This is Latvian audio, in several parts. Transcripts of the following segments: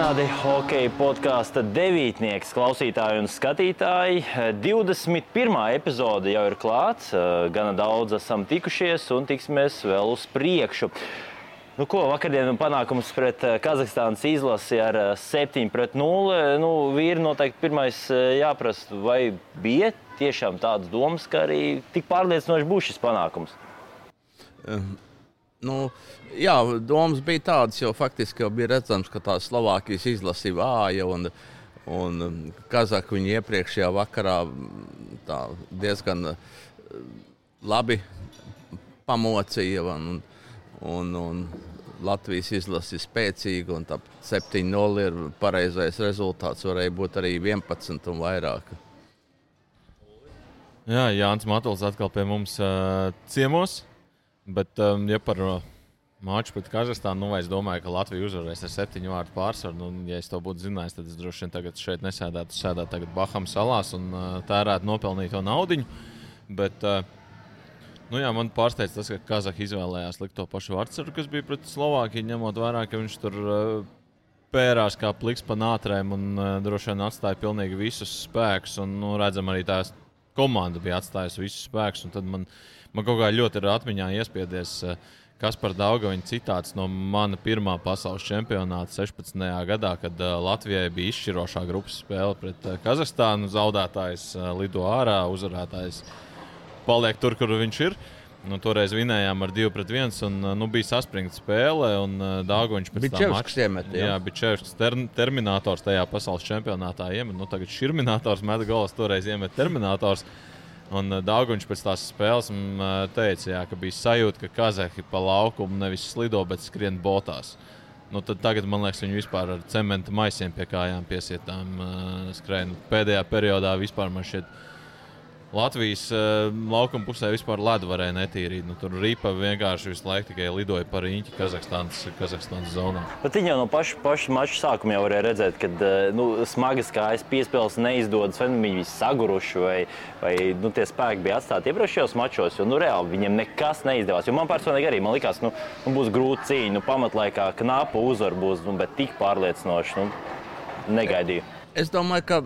Sveicināti hokeja podkāstu devītnieks, klausītāji un skatītāji. 21. epizode jau ir klāts. Gana daudz esam tikušies un tiksimies vēl uz priekšu. Nu, ko vakardienas panākums pret Kazahstānas izlasi ar 7 pret 0. Nu, vīri noteikti pirmais jāprasa, vai bija tiešām tādas domas, ka arī tik pārliecinoši būs šis panākums. Um. Nu, jā, domas bija tādas, jo faktiski jau bija redzams, ka tā Slovākijas izlase vāja un, un Kazahstāna viņa iepriekšējā vakarā diezgan labi pamocīja. Un, un, un Latvijas izlase ir spēcīga, un 7-0 ir pareizais rezultāts. Varēja būt arī 11 un vairāk. Jā, Jānis Matuls atkal pie mums uh, ciemos. Bet, um, ja par uh, māču pret Kazahstānu, nu, es domāju, ka Latvija uzvarēs ar septiņu vārdu pārsvaru. Nu, ja es to būtu zinājis, tad es droši vien tagad šeit nesēdētu, sēdētu tagad Bahamas salās un uh, tērētu nopelnīto naudu. Bet, uh, Nu jā, man pārsteidz tas, ka Kazahstāna izvēlējās likt to pašu vārdu, kas bija pret Slovākiju, ņemot vērā, ka viņš tur uh, pērās kā pliks pa nātrēm un uh, droši vien atstāja pilnīgi visus spēkus. Un, nu, redzam, arī tās komanda bija atstājusi visus spēkus. Tad man, man kaut kā ļoti ir atmiņā iespiedies. Uh, Kas par Daugaviņu citāts no mana pirmā pasaules čempionāta 16. gadā, kad uh, Latvijai bija izšķirošā grupas spēle pret uh, Kazahstānu. Zaudētājs uh, lido ārā, uzvarētājs paliek tur, kur viņš ir. Nu, toreiz vinējām ar 2 pret 1. Un, nu, bija saspringta spēle. Un, Dāngoņš pēc tam iemet. Jā, jā bija Čevskis ter terminators tajā pasaules čempionātā. Iemet. Nu, tagad šurminators met gols, toreiz iemet terminators. Un Dārguņš pēc tās spēles teica, jā, ka bija sajūta, ka Kazahi pa laukumu nevis slido, bet skrien botās. Nu, tagad man liekas, viņi vispār ar cementa maisiem pie kājām piesietām uh, skrēja. Pēdējā periodā vispār man šķiet, ka Latvijas uh, laukuma pusē vispār ledu varēja netīrīt. Nu, tur rīpa vienkārši visu laiku tikai lidoja par īņķi Kazahstānas, Kazahstānas zonā. Bet viņi jau no paša, paša mača sākuma jau varēja redzēt, ka uh, nu, smagas kājas piespēles neizdodas, vai nu, viņi visi saguruši, vai, vai nu, tie spēki bija atstāti iepriekšējos mačos. Jo nu, reāli viņiem nekas neizdevās. Jo man personīgi arī man likās, ka nu, nu, būs grūti cīņa. Nu, pamatlaikā knāpa uzvara būs, nu, bet tik pārliecinoši nu, negaidīju. Es domāju, ka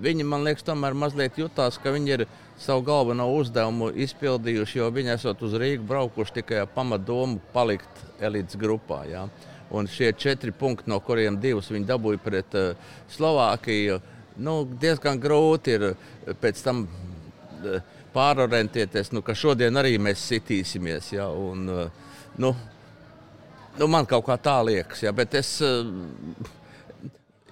Viņi man liekas, tomēr mazliet jutās, ka viņi ir savu galveno uzdevumu izpildījuši, jo viņi esat uz Rīgas braukuši tikai ar pamatdomu palikt elites grupā. Ja? Un šie četri punkti, no kuriem divus viņi dabūja pret uh, Slovākiju, nu, diezgan grūti ir eh, pēc tam uh, pārorientēties, nu, ka šodien arī mēs sitīsimies. Ja? Un, nu, nu, man kaut kā tā liekas, ja? bet es.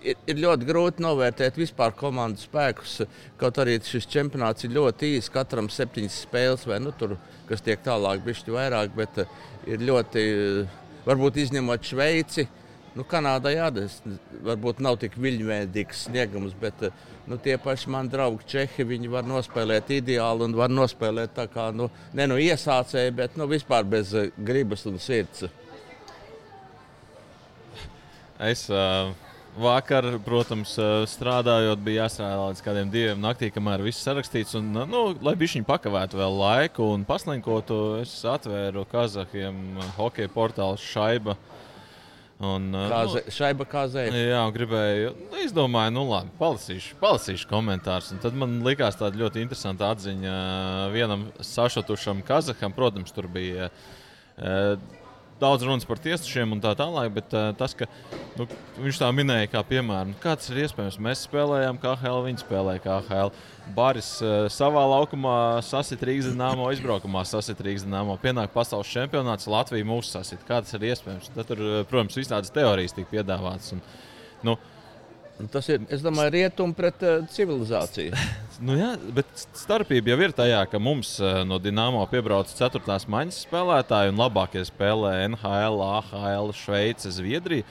Ir, ļoti grūti novērtēt vispār komandas spēkus. Kaut arī šis čempionāts ir ļoti īs, katram septiņas spēles, vai nu, tur, kas tiek tālāk, bišķi vairāk, bet uh, ir ļoti, uh, varbūt izņemot Šveici. Nu, Kanādā jādas, varbūt nav tik viļņveidīgs sniegums, bet uh, nu, tie paši mani draugi Čehi, viņi var nospēlēt ideāli un var nospēlēt tā kā, nu, ne no iesācēja, bet nu, vispār bez gribas un sirds. Es uh, Vakar, protams, eh, strādājot, bija jāstrādā līdz kādiem diviem naktī, kamēr viss sarakstīts. Un, eh, nu, lai viņi pakavētu vēl laiku un paslinkotu, es atvēru Kazahiem eh, hokeja portālu šaibu. Un, Kāze, nu, šaiba kā zēna. Jā, gribēju. Nu, es domāju, nu labi, palasīšu, palasīšu komentārus. Un tad man likās tāda ļoti interesanta atziņa vienam sašutušam Kazaham. Protams, tur bija. Uh, daudz runas par tiesnešiem un tā tālāk, bet uh, tas, ka nu, viņš tā minēja, kā piemēram, nu, kāds ir iespējams, mēs spēlējām KHL, viņi spēlēja KHL. Baris uh, savā laukumā sasit Rīgas dīnāmo, izbraukumā sasit Rīgas dīnāmo. Pienāk pasaules čempionāts, Latvija mūs sasit. Kā tas ir iespējams? Tad tur, protams, visādas teorijas tika piedāvātas. Un, nu, Nu, tas ir, es domāju, rietumi pret uh, civilizāciju. nu, jā, bet starpība jau ir tajā, ka mums uh, no Dienāmo piebrauc 4. maņas spēlētāji un labākie spēlē NHL, AHL, Šveice, Zviedrija.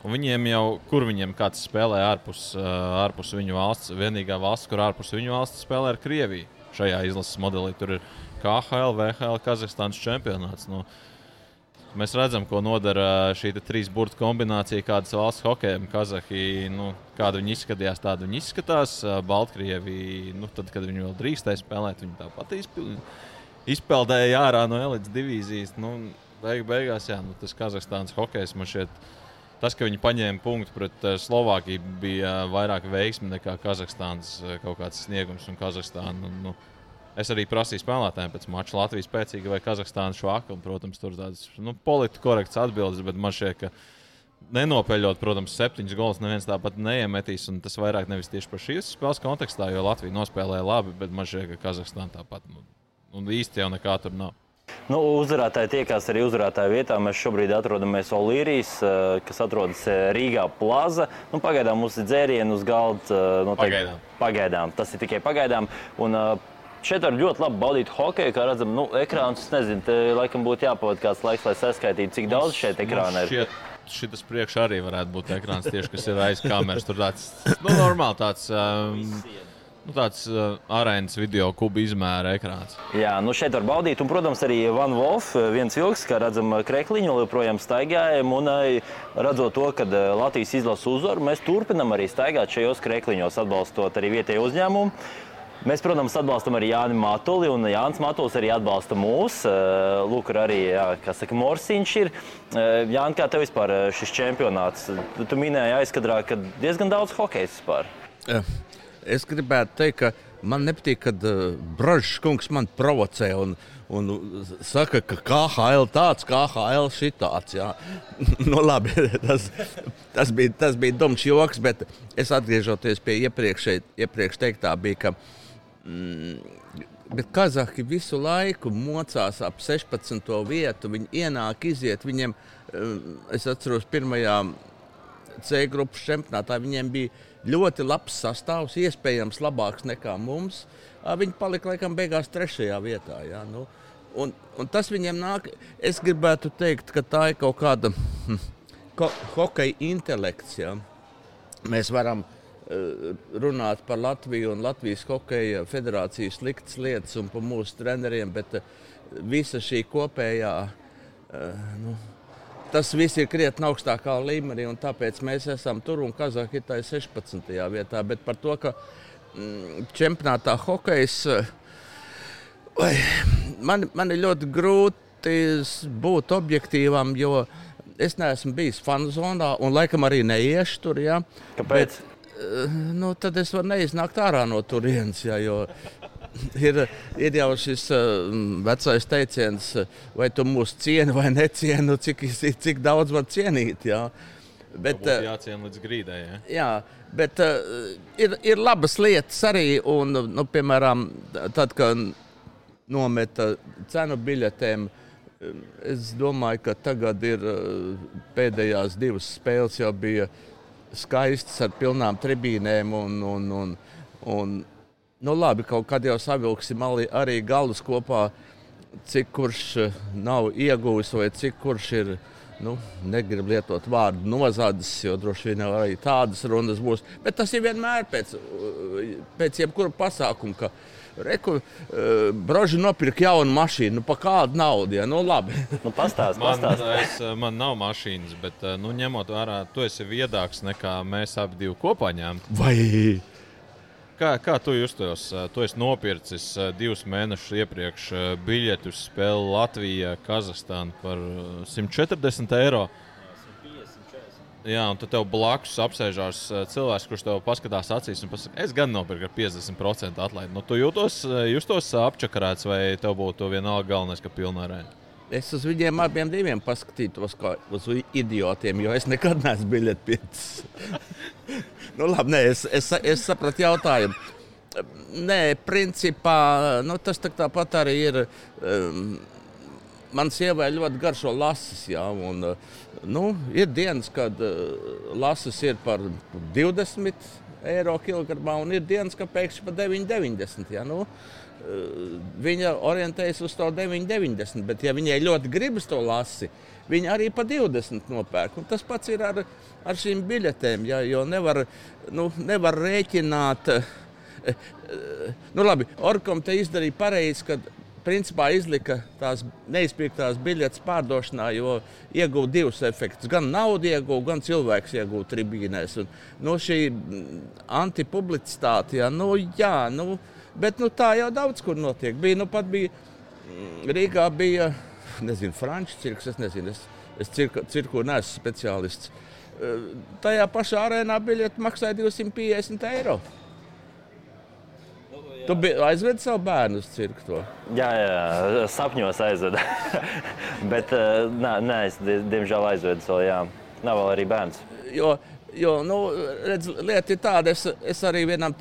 Un viņiem jau, kur viņiem kāds spēlē ārpus, uh, ārpus viņu valsts, vienīgā valsts, kur ārpus viņu valsts spēlē, ir Krievija. Šajā izlases modelī tur ir KHL, VHL, Kazahstānas čempionāts. Nu, uh, Mēs redzam, ko nodara šī trīs burbuļu kombinācija, kādas valsts hokejam. Kazahija, nu, kāda viņi izskatījās, tāda viņi izskatās. Baltkrievija, nu, tad, kad viņi vēl drīkstēja spēlēt, viņi tāpat izpeldēja ārā no elites divīzijas. Nu, beig, beigās, jā, nu, tas Kazahstānas hokejs man šeit tas, ka viņi paņēma punktu pret Slovākiju, bija vairāk veiksmi nekā Kazahstānas kaut kāds sniegums un Kazahstāna. Nu, nu, Es arī prasīju spēlētājiem pēc mača Latvijas spēcīga vai Kazahstānas švaka. Un, protams, tur tādas nu, politiski korektas atbildes, bet man šķiet, ka nenopeļot, protams, septiņus golus neviens tāpat neiemetīs. Tas vairāk nevis tieši par šīs spēles kontekstā, jo Latvija nospēlēja labi, bet man šķiet, ka Kazahstāna tāpat nu, nu, īsti jau nekā tur nav. Nu, uzvarētāji tiekās arī uzvarētāju vietā. Mēs šobrīd atrodamies Olīrijas, kas atrodas Rīgā plaza. Nu, pagaidām mums ir dzērieni uz galda. Noteikti, pagaidām. pagaidām. Tas ir tikai pagaidām. Un, Šeit var ļoti labi baudīt hokeju, kā redzam, nu, ekrāns. Es nezinu, te laikam būtu jāpavada kāds laiks, lai saskaitītu, cik daudz šeit ekrāna ir. Šis priekšā arī varētu būt ekrāns, tieši kas ir aiz kameras. Tur tāds nu, normāli tāds. Um, Nu, tāds uh, arēnas video kubu izmēra ekrāns. Jā, nu šeit var baudīt. Un, protams, arī Van Wolf, viens vilks, kā redzam, krekliņu joprojām staigājam. Un redzot to, ka Latvijas izlasa uzvaru, mēs turpinam arī staigāt šajos krekliņos, atbalstot arī vietēju uzņēmumu. Mēs, protams, atbalstam arī Jāni Matuli, un Jānis Matulis arī atbalsta mūs. Eh, lūk, arī, jā, saka, Morsiņš ir. Eh, Jāni, kā tev vispār eh, šis čempionāts? Tu, minēji aizkadrā, ka diezgan daudz hokeja vispār. Es gribētu teikt, ka man nepatīk, kad Brožs kungs man provocē un, un saka, ka KHL tāds, KHL šitāds. nu, labi, tas, tas, bija, tas bija dumjš joks, bet es atgriežoties pie iepriekš, iepriekš teiktā, bija, ka Mm, bet Kazahļi visu laiku mocās ap 16. vietu. Viņi ienāk, iziet. Viņiem, mm, es atceros, pirmajā C grupas čempionātā viņiem bija ļoti labs sastāvs, iespējams, labāks nekā mums. Viņi palika laikam beigās trešajā vietā. Jā, nu. un, un tas viņiem nāk. Es gribētu teikt, ka tā ir kaut kāda hm, ko, hokeja intelekts. Jā. Mēs varam uh, Eh, runāt par Latviju un Latvijas hokeja federācijas sliktas lietas un par mūsu treneriem, bet eh, visa šī kopējā, eh, nu, tas viss ir krietni augstākā līmenī, un tāpēc mēs esam tur un Kazahstānā ir 16. vietā. Bet par to, ka mm, čempionātā hokejs man, man ir ļoti grūti būt objektīvam, jo es neesmu bijis fanu zonā un laikam arī neiešu tur. Ja? Kāpēc? Bet, Eh, nu, tad es varu neiznākt ārā no turienes. Ja, ir, ir jau šis uh, vecais teiciens, vai tu mūs cieni vai necieni, nu, cik, cik daudz var cienīt. Ja. Bet, uh, jāciena līdz grīdai. Ja? Jā, bet uh, ir, ir labas lietas arī. Un, nu, piemēram, tad, kad nometa cenu biļetēm, es domāju, ka tagad ir pēdējās divas spēles jau bija skaists ar pilnām tribīnēm. Un, un, un, un, nu, labi, kaut kad jau savilksim arī galus kopā, cik kurš eh, nav ieguvis vai cik kurš ir. Nu, negribu lietot vārdu nozadzes, jo droši vien arī tādas runas būs. Bet tas ir vienmēr pēc, pēc jebkura pasākuma, ka Reku, uh, Broži nopirka jaunu mašīnu, nu, pa kādu naudu. Ja? Nu, labi. nu, pastāst, pastāst. Man, es, eh, man nav mašīnas, bet uh, nu, ņemot vērā, tu esi viedāks nekā mēs abi kopā ņēmām. Vai? Kā, kā tu justos? Tu esi nopircis divus mēnešus iepriekš biļeti uz spēli Latvijā, Kazahstānā par 140 eiro. Jā, un tad tev blakus apsēžās eh, cilvēks, kurš tev paskatās acīs un pasakā, es gan nopirku ar 50% atlaidi. Nu, tu jūtos, eh, justos apčakarēts, vai tev būtu vienalga galvenais, ka pilnā arēna? Es uz viņiem abiem diviem paskatītos kā uz idiotiem, jo es nekad neesmu biļeti pircis. nu, labi, nē, es, es, es sapratu jautājumu. Nē, principā nu, tas tā tāpat arī ir. Um, man sievai ļoti garšo lasis. Jā, un, nu, ir dienas, kad uh, lasis ir par 20 eiro kilogramā, un ir dienas, kad pēkšņi par 9,90. Jā, nu, uh, viņa orientējas uz to 9,90, bet, ja viņai ļoti gribas to lasi, viņa arī par 20 nopērk. Un tas pats ir ar, ar šīm biļetēm, jā, jo nevar, nu, nevar rēķināt. Nu, labi, Orkom te izdarīja pareizi, kad principā izlika tās neizpirktās biļetes pārdošanā, jo ieguva divus efektus. Gan naudu ieguva, gan cilvēks ieguva tribīnēs. Un, nu, šī antipublicitāte, jā, nu, jā, nu, bet nu, tā jau daudz kur notiek. Bija, nu, pat bija mm, Rīgā, bija nezinu, franču cirks, es nezinu, es, es cirku, cirku neesmu speciālists. tajā pašā arēnā biļete maksāja 250 eiro. Tu biji aizvedis savu bērnu uz cirku. To. Jā, jā, sapņos aizvedu. Bet, eh, nē, nē, es die- diemžēl aizvedu vēl, jā. Nav vēl arī bērns. Jo, jo nu, redz, lieta ir tāda, es, es arī vienam,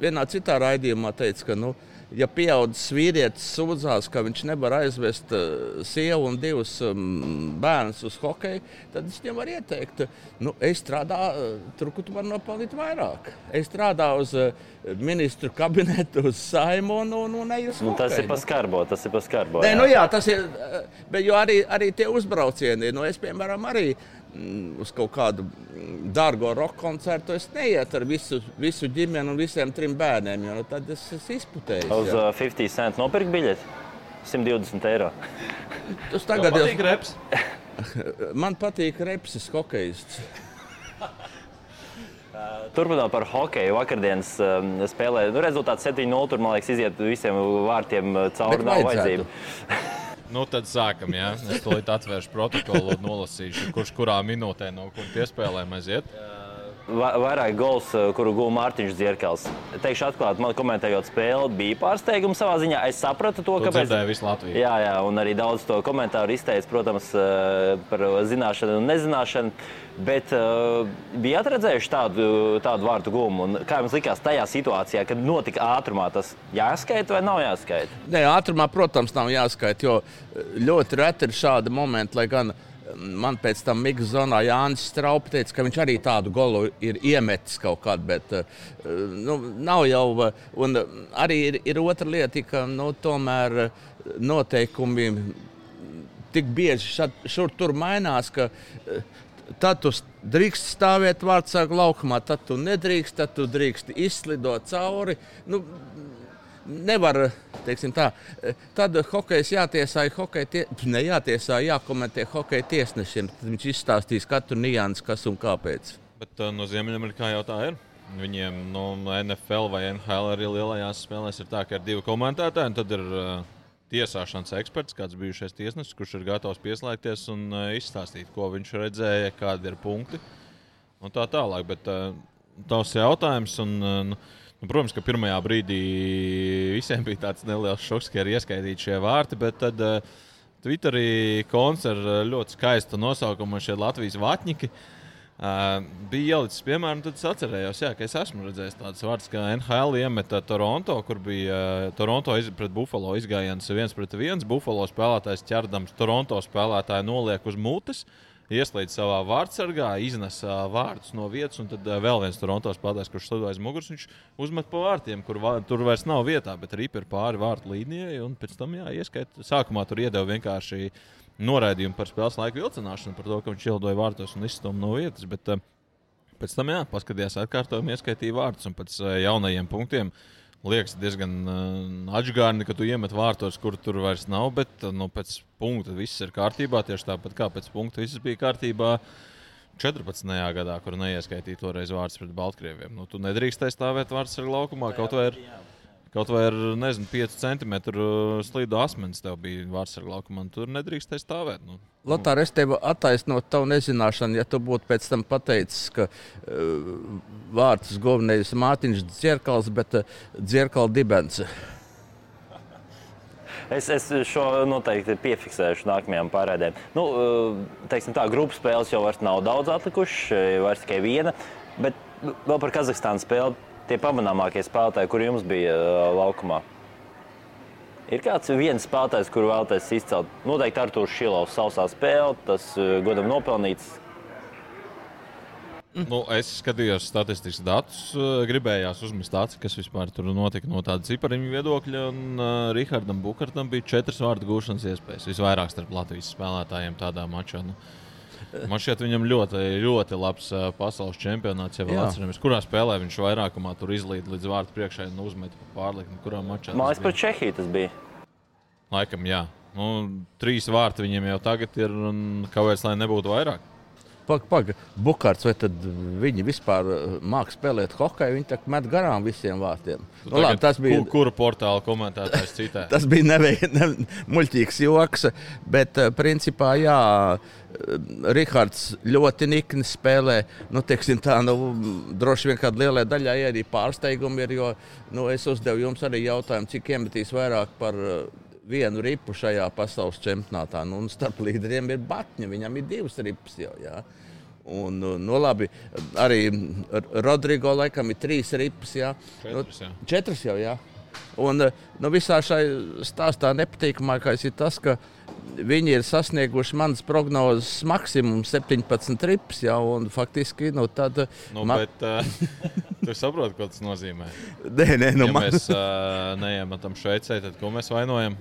vienā citā raidījumā teicu, ka, nu, ja pieaugušs vīrietis sūdzās, ka viņš nevar aizvest uh, sievu un divus um, bērnus uz hokeju, tad es viņam varu ieteikt, nu, ej strādā uh, tur, kur tu vari nopelnīt vairāk. Es strādāju uz uh, ministru kabinetu, uz saimu un, un, un eju uz Nu, tas hokeju, ir paskarbo, tas ir paskarbo. Nē, nu jā, tas ir. eh, Bet jo arī, arī tie uzbraucieni, nu, es, piemēram, arī mm, uz kaut kādu mm, dārgo roka koncertu es neietu ar visu, visu ģimeni un visiem trim bērniem, jo tad es esmu izputējis. Uz jā. uh, 50 cent nopirkt biļeti. 120 eiro. Tas tagad patīk jau reps? man patīk repsis hokejists. Turpinot par hokeju, vakardienas um, spēlē. Nu, rezultāts 7-0. Tur, man liekas, iziet visiem vārtiem uh, cauri. Nav vajadzētu. Nu, tad sākam. Jā. Es tulīt atvēršu protokolu un nolasīšu, kurš kurā minūtē no kur piespēlēm aiziet. Va vairāk gols, uh, kuru guva Mārtiņš Zierkals. Teikšu atklāti, man komentējot spēli, bija pārsteigums savā ziņā. Es sapratu to, Tu kāpēc. dzirdēji visu Latviju. Jā, jā, un arī daudz to komentāru izteica, protams, eh, par zināšanu un nezināšanu. Bet uh, bija atradzējuši tādu, tādu vārtu gumu. Un Kā jums likās tajā situācijā, kad notika ātrumā, tas jāskaita vai nav jāskaita? Nē, ātrumā, protams, nav jāskaita, jo eh, ļoti reti ir šādi momenti, lai gan mm, man pēc tam Mikls zonā Jānis Straups teica, ka viņš arī tādu golu ir iemetis kaut kādā, bet eh, nu, nav jau. eh, Un arī ir, ir otra lieta, ka nu, tomēr eh, noteikumi tik bieži šad, šur tur mainās, ka tad tu drīkst stāvēt vārdsargu laukumā, tad tu nedrīkst, tad tu drīkst izslidot cauri. Nu, Nevar, tā, tad hokejs jātiesāja hokeja, tie, ne jātiesā, jākomentē hokeja tiesnešiem. Tad viņš izstāstīs katru niansu, kas un kāpēc. Bet uh, no Ziemeļamerikā jau tā ir. Viņiem no NFL vai NHL arī lielajās spēlēs ir tā, ka ir divi komentētāji, un tad ir uh, tiesāšanas eksperts, kāds bijušais tiesnesis, kurš ir gatavs pieslēgties un uh, izstāstīt, ko viņš redzēja, kādi ir punkti un tā tālāk. Bet uh, tavs jautājums, un, uh, nu, protams, ka pirmajā brīdī visiem bija tāds neliels šoks, ka ir ieskaitīti šie vārti, bet tad uh, Twitterī koncerts ar ļoti skaistu nosaukumu šie Latvijas vatņiki. Uh, bija ielicis, piemēram, tad es atcerējos, jā, ka es esmu redzējis tādas vārdas, kā NHL iemeta Toronto, kur bija uh, Toronto iz, pret Buffalo izgājiens viens pret viens. Buffalo spēlētājs ķerdams Toronto spēlētāju noliek uz mutes, ieslēdz savā vārdsargā, iznes uh, vārdus no vietas, un tad uh, vēl viens Toronto spēlētājs, kurš stāv aiz muguras, viņš uzmet pa vārtiem, kur vā, tur vairs nav vietā, bet ripa ir pāri vārtu līnijai, un pēc tam, jā, ieskait, sākumā tur iedeva vienkārši noraidījumu par spēles laiku vilcināšanu, par to, ka viņš ielidoja vārtos un izstumja no vietas. Bet uh, pēc tam, jā, paskatījās atkārtojumu, ieskaitīja vārdus un pēc uh, jaunajiem punktiem. Liekas, diezgan uh, atgādni, ka tu iemet vārtos, kur tur vairs nav, bet nu, pēc punkta viss ir kārtībā. Tieši tāpat kā pēc punkta viss bija kārtībā 14. gadā, kur neieskaitīja toreiz vārds pret Baltkrieviem. Nu, tu nedrīkstēji stāvēt vārds ar laukumā, kaut vai ar, kaut vai ar nezinu, 5 centimetru slīdu asmens tev bija vārds ar laukumā, tur nedrīkstēji stāvēt. Nu, Lotār, es tevi attaisnotu tavu nezināšanu, ja tu būtu pēc tam pateicis, ka uh, vārds guva nevis Mārtiņš Dzirkals, bet uh, Dzirkala dibens. Es, es šo noteikti piefiksēšu nākamajām pārādēm. Nu, eh, teiksim tā, grupu spēles jau vairs nav daudz atlikušas, eh, vairs tikai viena. Bet vēl par Kazahstānu spēli tie pamanāmākie spēlētāji, kur jums bija eh, laukumā. Ir kāds viens spēlētājs, kuru vēlaties izcelt? Noteikti Arthurs Šilovs sausā spēle, tas eh, godam nopelnīts. Nu, es skatījos statistikas datus, eh, gribējās uzmest acis, kas vispār tur notika no tāda cipariņu viedokļa. Un uh, Rihardam Bukartam bija četras vārdu gūšanas iespējas. Visvairāk starp Latvijas spēlētājiem tādā mačā. Nu, man šķiet, viņam ļoti, ļoti labs pasaules čempionāts. Ja vēl Jā. atceramies, kurā spēlē viņš vairākumā tur izlīd līdz vārtu priekšai un uzmet pa pārlikumu. Kurā mačā? Mājas bija? par Čehiju tas bija. Laikam, jā. Nu, trīs vārti viņiem jau tagad ir, un kāpēc lai nebūtu vairāk? Pagaid, paga, Bukārts, vai tad viņi vispār māca spēlēt hokeju? Viņi tā met garām visiem vārtiem. Tu Nu, labi, tas bija. Ku, kuru portālu komentētājs citē? Tas bija nevei- ne, muļķīgs joks, bet eh, principā, jā, eh, Rihards ļoti nikni spēlē. Nu, teiksim, tā, nu, droši vien kādai lielai daļai arī pārsteigumi ir, jo nu, es uzdevu jums arī jautājumu, cik iemetīs vairāk par eh, vienu ripu šajā pasaules čempionātā. Nu, starp līderiem ir Batņa, viņam ir divas ripas jau. Jā. Un, nu, nu, labi, arī Rodrigo laikam ir trīs ripas. Jā. Četras, jā. Četras jau, jā. Un eh, nu, visā šajā stāstā nepatīkamākais ir tas, ka viņi ir sasnieguši manas prognozes maksimumu 17 rips. Jā, un faktiski nu, tad, Nu, ma- bet, uh, tu saproti, ko tas nozīmē. Nē, nē, nu, Ja man... mēs uh, neiemetam Šveicē, tad ko mēs vainojam?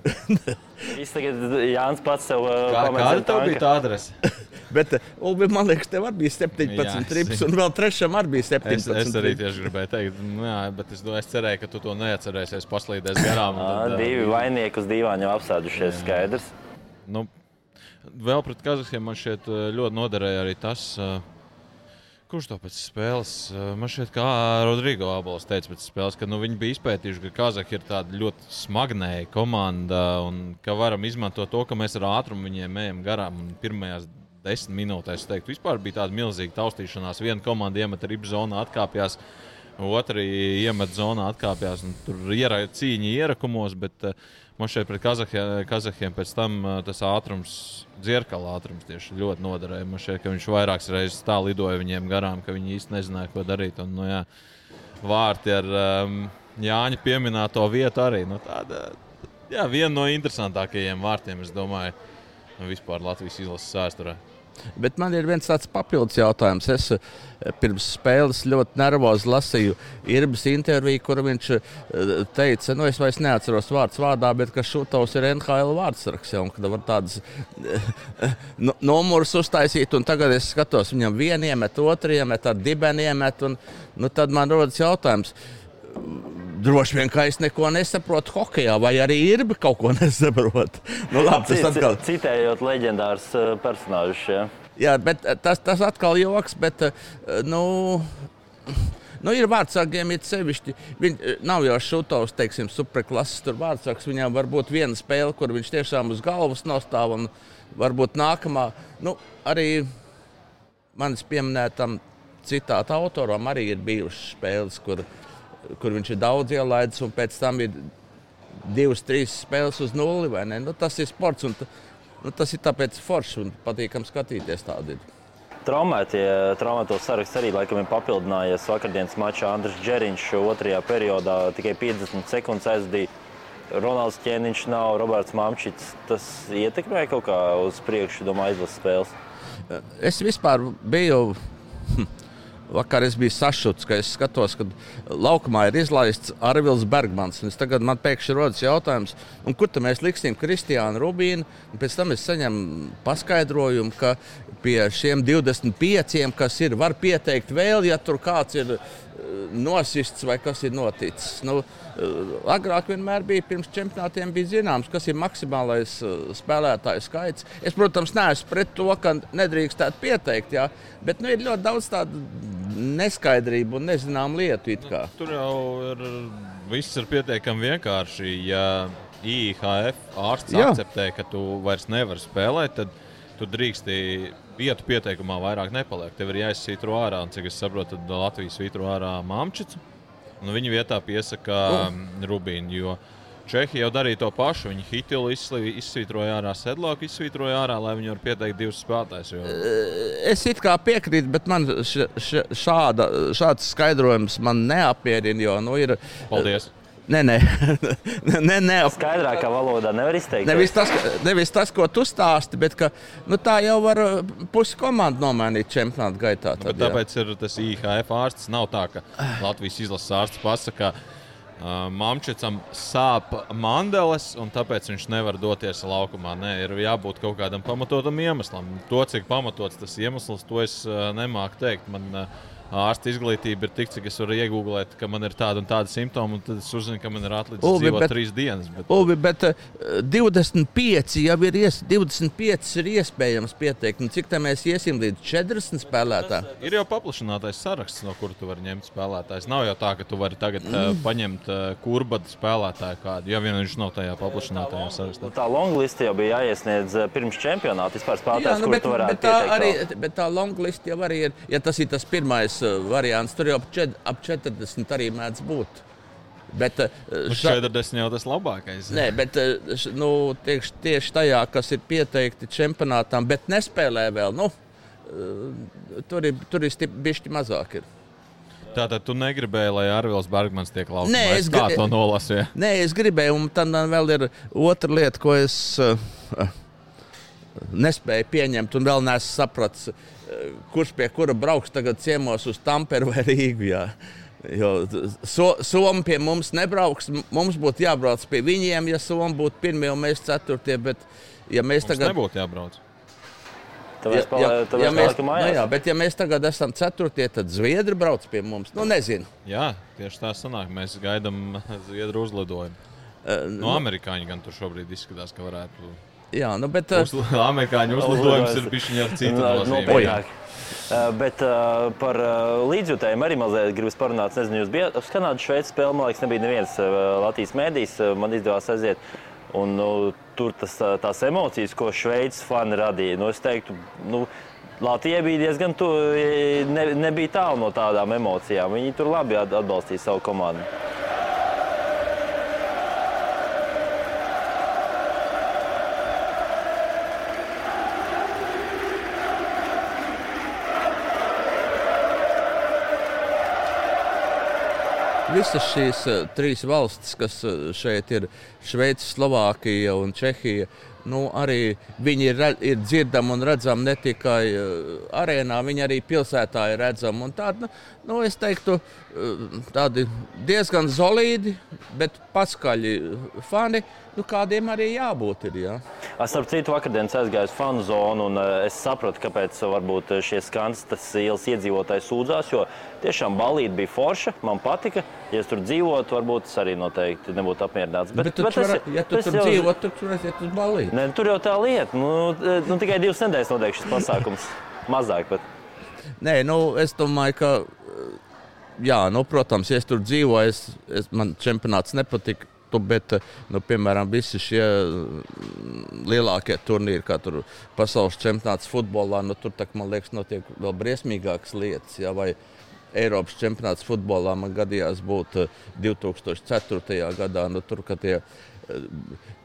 Viss tagad Jānis pats sev uh, Kā, kāda tev bija tā adrese? Bet, eh, Ulbi, man liekas, tev arī bija 17 Jā, jā, es rips, zinu. un vēl trešam arī bija 17. Es, es arī tieši gribēju teikt, nu, jā, bet es, es cerēju, ka tu to neatcerēsies, paslīdēs garām. tad, Divi vainīgi uz divām jau apsēdušies, skaidrs. Nu, vēl pret Kazahiem man šeit ļoti noderēja arī tas, kurš to pēc spēles. Man šķiet, kā Rodrigo Abols teica pēc spēles, ka nu, viņi bija izpētījuši, ka Kazahi ir tāda ļoti smagnēja komanda un ka varam izmantot to, ka mēs ar ātrumu viņiem ejam garām. Pirmajās desmit minūtēs, es teiktu, vispār bija tāda milzīga taustīšanās. Viena komanda iemet ribu zonā, atkāpjas. Otra iemet zonā, atkāpjas un tur ir cīņa ierakumos, bet uh, man šeit pret Kazahiem, Kazahiem pēc tam uh, tas ātrums, dzirkala ātrums tieši ļoti noderēja. Man šeit, viņš vairākas reizes tā lidoja viņiem garām, ka viņi īsti nezināja, ko darīt. Un, nu, jā, vārti ar um, Jāņa pieminēto vietu arī. Nu, tāda, jā, viena no interesantākajiem vārtiem, es domāju, vispār Latvijas izlases vēsturē. Bet man ir viens tāds papildus jautājums. Es eh, pirms spēles ļoti nervozi lasīju Irbas interviju, kur viņš eh, teica, nu es vairs neatceros vārdu vārdā, bet ka Šutovs ir NHL vārdsargs. Ja, un ka var tādas eh, nu, numurus uztaisīt, un tagad es skatos, viņam vienu iemet, otru iemet, ar dibeni iemet, un nu, tad man rodas jautājums. Droši vien, ka es neko nesaprotu hokeja, vai arī ir kaut ko nesaprotu. Nu, labi, tas atkal Citējot leģendārus uh, personāžus. Ja. Jā, bet eh, tas, tas atkal ir joks. Bet, eh, nu, nu, ir vārdsargiem, ir sevišķi. Viņi nav jau šūtos, teiksim, superklases tur vārdsargs. Viņam var būt viena spēle, kur viņš tiešām uz galvas nostāv. Un varbūt nākamā, nu, arī manis pieminētam citāta autoram arī ir bijušas spēles, kur, kur viņš ir daudz ielaidis, un pēc tam ir divas, trīs spēles uz nulli. Nu, tas ir sports, un nu, tas ir tāpēc forši un patīkami skatīties tādu. Traumētie, traumēto saraksts arī laikam ir papildinājies vakardienas mačā. Andris Džeriņš otrajā periodā tikai 50 sekundes aizdīja. Ronalds Čēniņš nav, Roberts Mamčits. Tas ietekmē kaut kā uz priekšu, domāju, izlases spēles. Es vispār biju. Vakar es biju sašuts, ka es skatos, ka laukumā ir izlaists Arvils Bergmans. Tagad man pēkšņi rodas jautājums, kur mēs liksim Kristiānu Rubīnu. Pēc tam es saņemu paskaidrojumu, ka pie šiem 25, kas ir, var pieteikt vēl, ja tur kāds ir eh, nosists vai kas ir noticis. Nu, eh, agrāk vienmēr bija pirms čempionātiem bija zināms, kas ir maksimālais eh, spēlētāju skaits. Es, protams, neesmu pret to, ka nedrīkstētu pieteikt, jā, bet nu, ir ļoti daudz tādu neskaidrību un nezināmu lietu. kā. Tur jau ir viss ir pietiekami vienkārši. Ja IHF ārsts Jā. akceptē, ka tu vairs nevari spēlēt, tad tu drīksti vietu pieteikumā vairāk nepaliek. Tev ir jāizsvītro ārā, un cik es saprotu, tad Latvijas svītro ārā Māmčicu. Nu, viņa vietā piesaka um, Rubīnu. Čehija jau darīja to pašu. Viņi Hitilu izsvītroja ārā, Sedloku izsvītroja ārā, lai viņi varētu pieteikt divus spēlētājus. Jo... Es it kā piekrītu, bet man š, š, šāda, šāds skaidrojums man neapmierina. Jo, nu, ir, Paldies! Nē, nē, nē, nē Skaidrākā valodā nevar izteikt. Nevis tas, nevis tas, ko tu stāsti, bet ka, nu, tā jau var uh, pusi komandu nomainīt čempionāta gaitā. Bet Tad, jā. tāpēc ir tas IHF ārsts. Nav tā, ka Latvijas izlases ārsts pasakā, uh, Mamčicam sāp mandeles, un tāpēc viņš nevar doties laukumā. Nē, ir jābūt kaut kādam pamatotam iemeslam. To, cik pamatots tas iemesls, to es uh, nemāku teikt. Man uh, ārsta izglītība ir tik, cik es varu iegūglēt, ka man ir tāda un tāda simptoma, un tad es uzzinu, ka man ir atlicis bet- trīs dienas. Bet... Uvi, bet uh, 25 jau ir, ies, 25 ir iespējams pieteikt. Un cik tā mēs iesim līdz 40 spēlētājiem? Ir jau paplašinātais saraksts, no kura tu vari ņemt spēlētājus. Nav jau tā, ka tu vari tagad uh, paņemt uh, kurbadu spēlētāju kādu, ja vien viņš nav tajā paplašinātajā sarakstā. Nu, tā longlista jau bija jāiesniedz eh, pirms čempionāta. Vispār spēlētājs, nu, kurš bet, bet, tā pieteikt arī, bet tā longlist jau arī ir. Ja tas ir tas pirmais variants, tur jau ap čet- ap 40 arī mēdz būt. Bet, uh, Nu, ša- 40 jau tas labākais. Nē, bet š- nu, tieši, tieši tajā, kas ir pieteikti čempionātam, bet nespēlē vēl, nu, tur ir, tur ir bišķi mazāk. Ir. Tātad tu negribēji, lai Arvils Bergmans tiek laukts. Nē, es kā gri- to nolasīju. Nē, es gribēju, un tad vēl ir otra lieta, ko es uh, nespēju pieņemt, un vēl neesmu sapratis, uh, kurš pie kura brauks tagad ciemos uz Tamperu vai Rīgu. Jā. Jo so, Somija pie mums nebrauks. Mums būtu jābrauc pie viņiem, ja Somija būtu pirmie un mēs ceturtie. Bet, ja mēs Mums tagad nebūtu jābrauc. Tāpēc ja mēs, paliekam nu, mājās. jā, bet, ja mēs tagad esam ceturtie, tad Zviedri brauc pie mums. Nu, nezinu. Jā, tieši tā sanāk. Mēs gaidām Zviedru uzlidojumu. Uh, No amerikāņu gan tur šobrīd izskatās, ka varētu. Jā, nu, bet, Uzl... Amerikāņu uzlidojums ir bijis ar citu nozīmi. nopietnāk. Uh, Bet uh, par uh, līdzjutējiem arī mazliet gribas parunāt. Es Nezinu, jūs bijat uz Kanādas, Šveices spēli. Man liekas, nebija neviens uh, Latvijas mēdījis. uh, Man izdevās aiziet. Un, nu, tur tas, uh, tās emocijas, ko Šveices fani radīja, nu, es teiktu, nu, Latvija bija diezgan tu, ne, nebija tālu no tādām emocijām. Viņi tur labi at- atbalstīja savu komandu. Visas šīs uh, trīs valstis, kas uh, šeit ir, Šveice, Slovākija un Čehija, nu, arī viņi ir, ir dzirdami un redzami ne tikai uh, arēnā, viņi arī pilsētā ir redzami. Tādi, nu, nu, es teiktu, uh, tādi diezgan solīdi, bet paskaļi fani, nu, kādiem arī jābūt. Ir, jā. Es starp citu, vakardienas aizgāju uz fanu zonu, un uh, es sapratu, kāpēc varbūt eh, šie skanstas ielas iedzīvotāji sūdzās. Jo tiešām balīti bija forša, man patika. Ja es tur dzīvotu, varbūt es arī noteikti nebūtu apmierināts. Bet, bet tu, tas var, ja tu tas tur jau- dzīvo, tad tu aiziet uz balīti. Ne, tur jau tā lieta. Nu, eh, nu, tikai divas nedēļas notiek šis pasākums. Mazāk. Bet. Nē, nu, es domāju, ka, uh, jā, nu, protams, ja es tur dzīvoju, es, es, man čempionāts nepatika. Tu, bet, uh, nu, piemēram, visi šie mm, lielākie turnīri, kā tur pasaules čempionāts futbolā, nu, tur, tā, man liekas, notiek vēl briesmīgākas lietas. Jā, vai Eiropas čempionāts futbolā man gadījās būt uh, 2004. gadā, nu, tur, kad tie uh,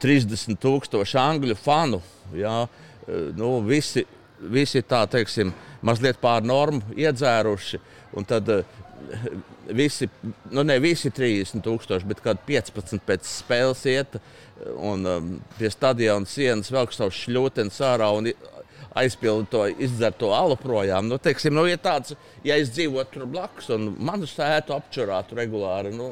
30 tūkstoši angļu fanu, jā, uh, nu, visi visi tā teiksim, mazliet pār normu iedzēruši. Un tad eh, visi, nu ne visi 30 tūkstoši, bet kādi 15 pēc spēles iet un um, pie stadiona sienas velk savu šļūteni sārā un aizpilda to izdzerto alu projām. Nu, teiksim, nu, ja, tāds, ja es dzīvotu tur blakus un manu sētu apčurātu regulāri, nu,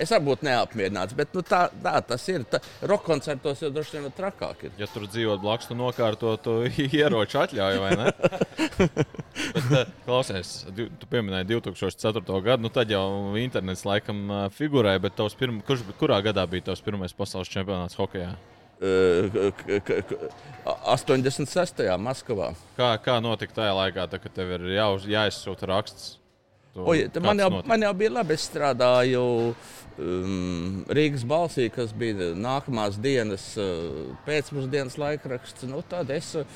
es arī būtu neapmierināts. Bet nu, tā, tā tas ir. Roka koncertos jau droši vien ir trakāk. Ir. Ja tur dzīvo blakus, tu nokārto to ieroču atļauju, vai ne? Bet, eh, klausies, tu pieminēji 2004. gadu, nu tad jau internets laikam eh, figurēja, bet tavs pirm, kurš, kurā gadā bija tavs pirmais pasaules čempionāts hokeja? Uh, k- k- k- 86. Maskavā. Kā, kā notika tajā laikā, tā, kad tev ir jā, jāizsūta raksts? Oi, te man, jau, notika? man jau bija labi. Es strādāju um, Rīgas balsī, kas bija nākamās dienas uh, pēcpusdienas laikraksts. Nu, tad es uh,